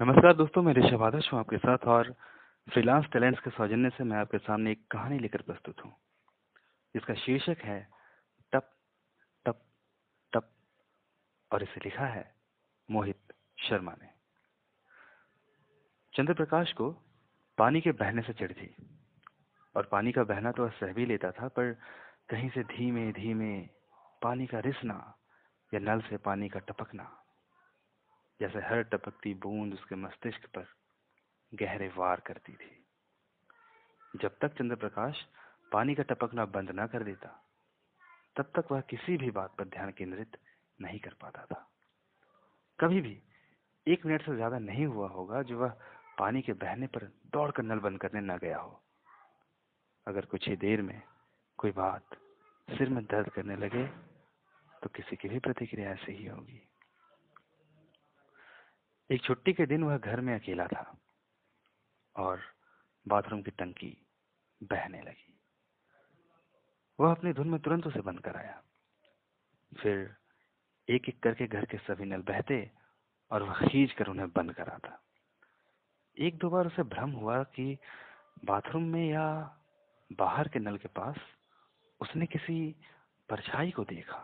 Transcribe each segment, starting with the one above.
नमस्कार दोस्तों, मैं ऋषभ आदर्श हूँ आपके साथ और फ्रीलांस टैलेंट्स के सौजन्य से मैं आपके सामने एक कहानी लेकर प्रस्तुत हूँ। जिसका शीर्षक है टप टप टप और इसे लिखा है, मोहित शर्मा ने। चंद्र प्रकाश को पानी के बहने से चिढ़ थी, और पानी का बहना तो सह भी लेता था, पर कहीं से धीमे धीमे पानी का रिसना या नल से पानी का टपकना जैसे हर टपकती बूंद उसके मस्तिष्क पर गहरे वार करती थी। जब तक चंद्र प्रकाश पानी का टपकना बंद न कर देता, तब तक वह किसी भी बात पर ध्यान केंद्रित नहीं कर पाता था। कभी भी एक मिनट से ज़्यादा नहीं हुआ होगा जो वह पानी के बहने पर दौड़कर नल बंद करने न गया हो। अगर कुछ ही देर में कोई बात सिर में दर्द करने लगे तो किसी की भी प्रतिक्रिया ऐसे ही होगी। एक छुट्टी के दिन वह घर में अकेला था और बाथरूम की टंकी बहने लगी। वह अपनी धुन में तुरंत उसे बंद कराया। फिर एक एक करके घर के सभी नल बहते और वह खींच कर उन्हें बंद कराता। एक दो बार उसे भ्रम हुआ कि बाथरूम में या बाहर के नल के पास उसने किसी परछाई को देखा,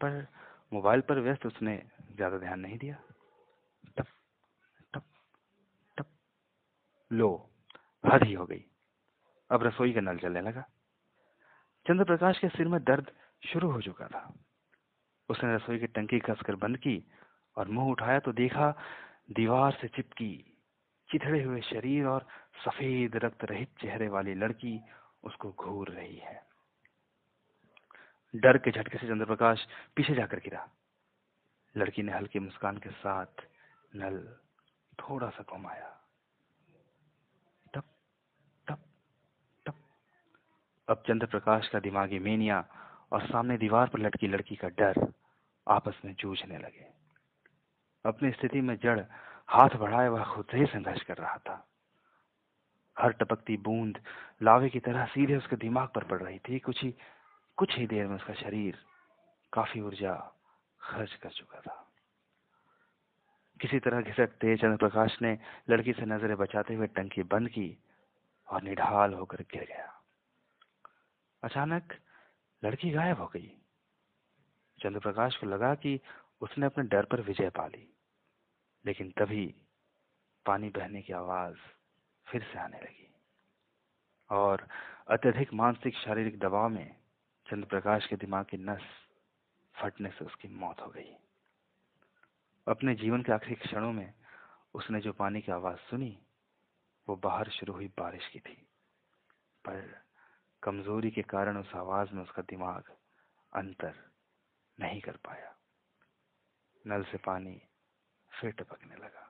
पर मोबाइल पर व्यस्त उसने ज़्यादा ध्यान नहीं दिया। लो हद ही हो गई। अब रसोई का नल चलने लगा। चंद्र प्रकाश के सिर में दर्द शुरू हो चुका था। उसने रसोई की टंकी कसकर बंद की और मुँह उठाया तो देखा दीवार से चिपकी, चिथड़े हुए शरीर और सफ़ेद रक्त रहित चेहरे वाली लड़की उसको घूर रही है। डर के झटके से चंद्र प्रकाश पीछे जाकर गिरा। लड़की ने हल्की मुस्कान के साथ नल थोड़ा सा घुमाया अब चंद्र प्रकाश का दिमागी मेनिया और सामने दीवार पर लटकी लड़की का डर आपस में जूझने लगे। अपनी स्थिति में जड़ हाथ बढ़ाए वह खुद से संघर्ष कर रहा था। हर टपकती बूंद लावे की तरह सीधे उसके दिमाग पर पड़ रही थी। कुछ ही कुछ ही देर में उसका शरीर काफ़ी ऊर्जा खर्च कर चुका था। किसी तरह घिसकते चंद्र प्रकाश ने लड़की से नज़रें बचाते हुए टंकी बंद की और निढाल होकर गिर गया। अचानक लड़की गायब हो गई। चंद्र प्रकाश को लगा कि उसने अपने डर पर विजय पा ली, लेकिन तभी पानी बहने की आवाज़ फिर से आने लगी और अत्यधिक मानसिक शारीरिक दबाव में चंद्र प्रकाश के दिमाग की नस फटने से उसकी मौत हो गई। अपने जीवन के आखिरी क्षणों में उसने जो पानी की आवाज़ सुनी, वो बाहर शुरू हुई बारिश की थी। पर कमज़ोरी के कारण उस आवाज़ में उसका दिमाग अंतर नहीं कर पाया। नल से पानी फिर टपकने लगा।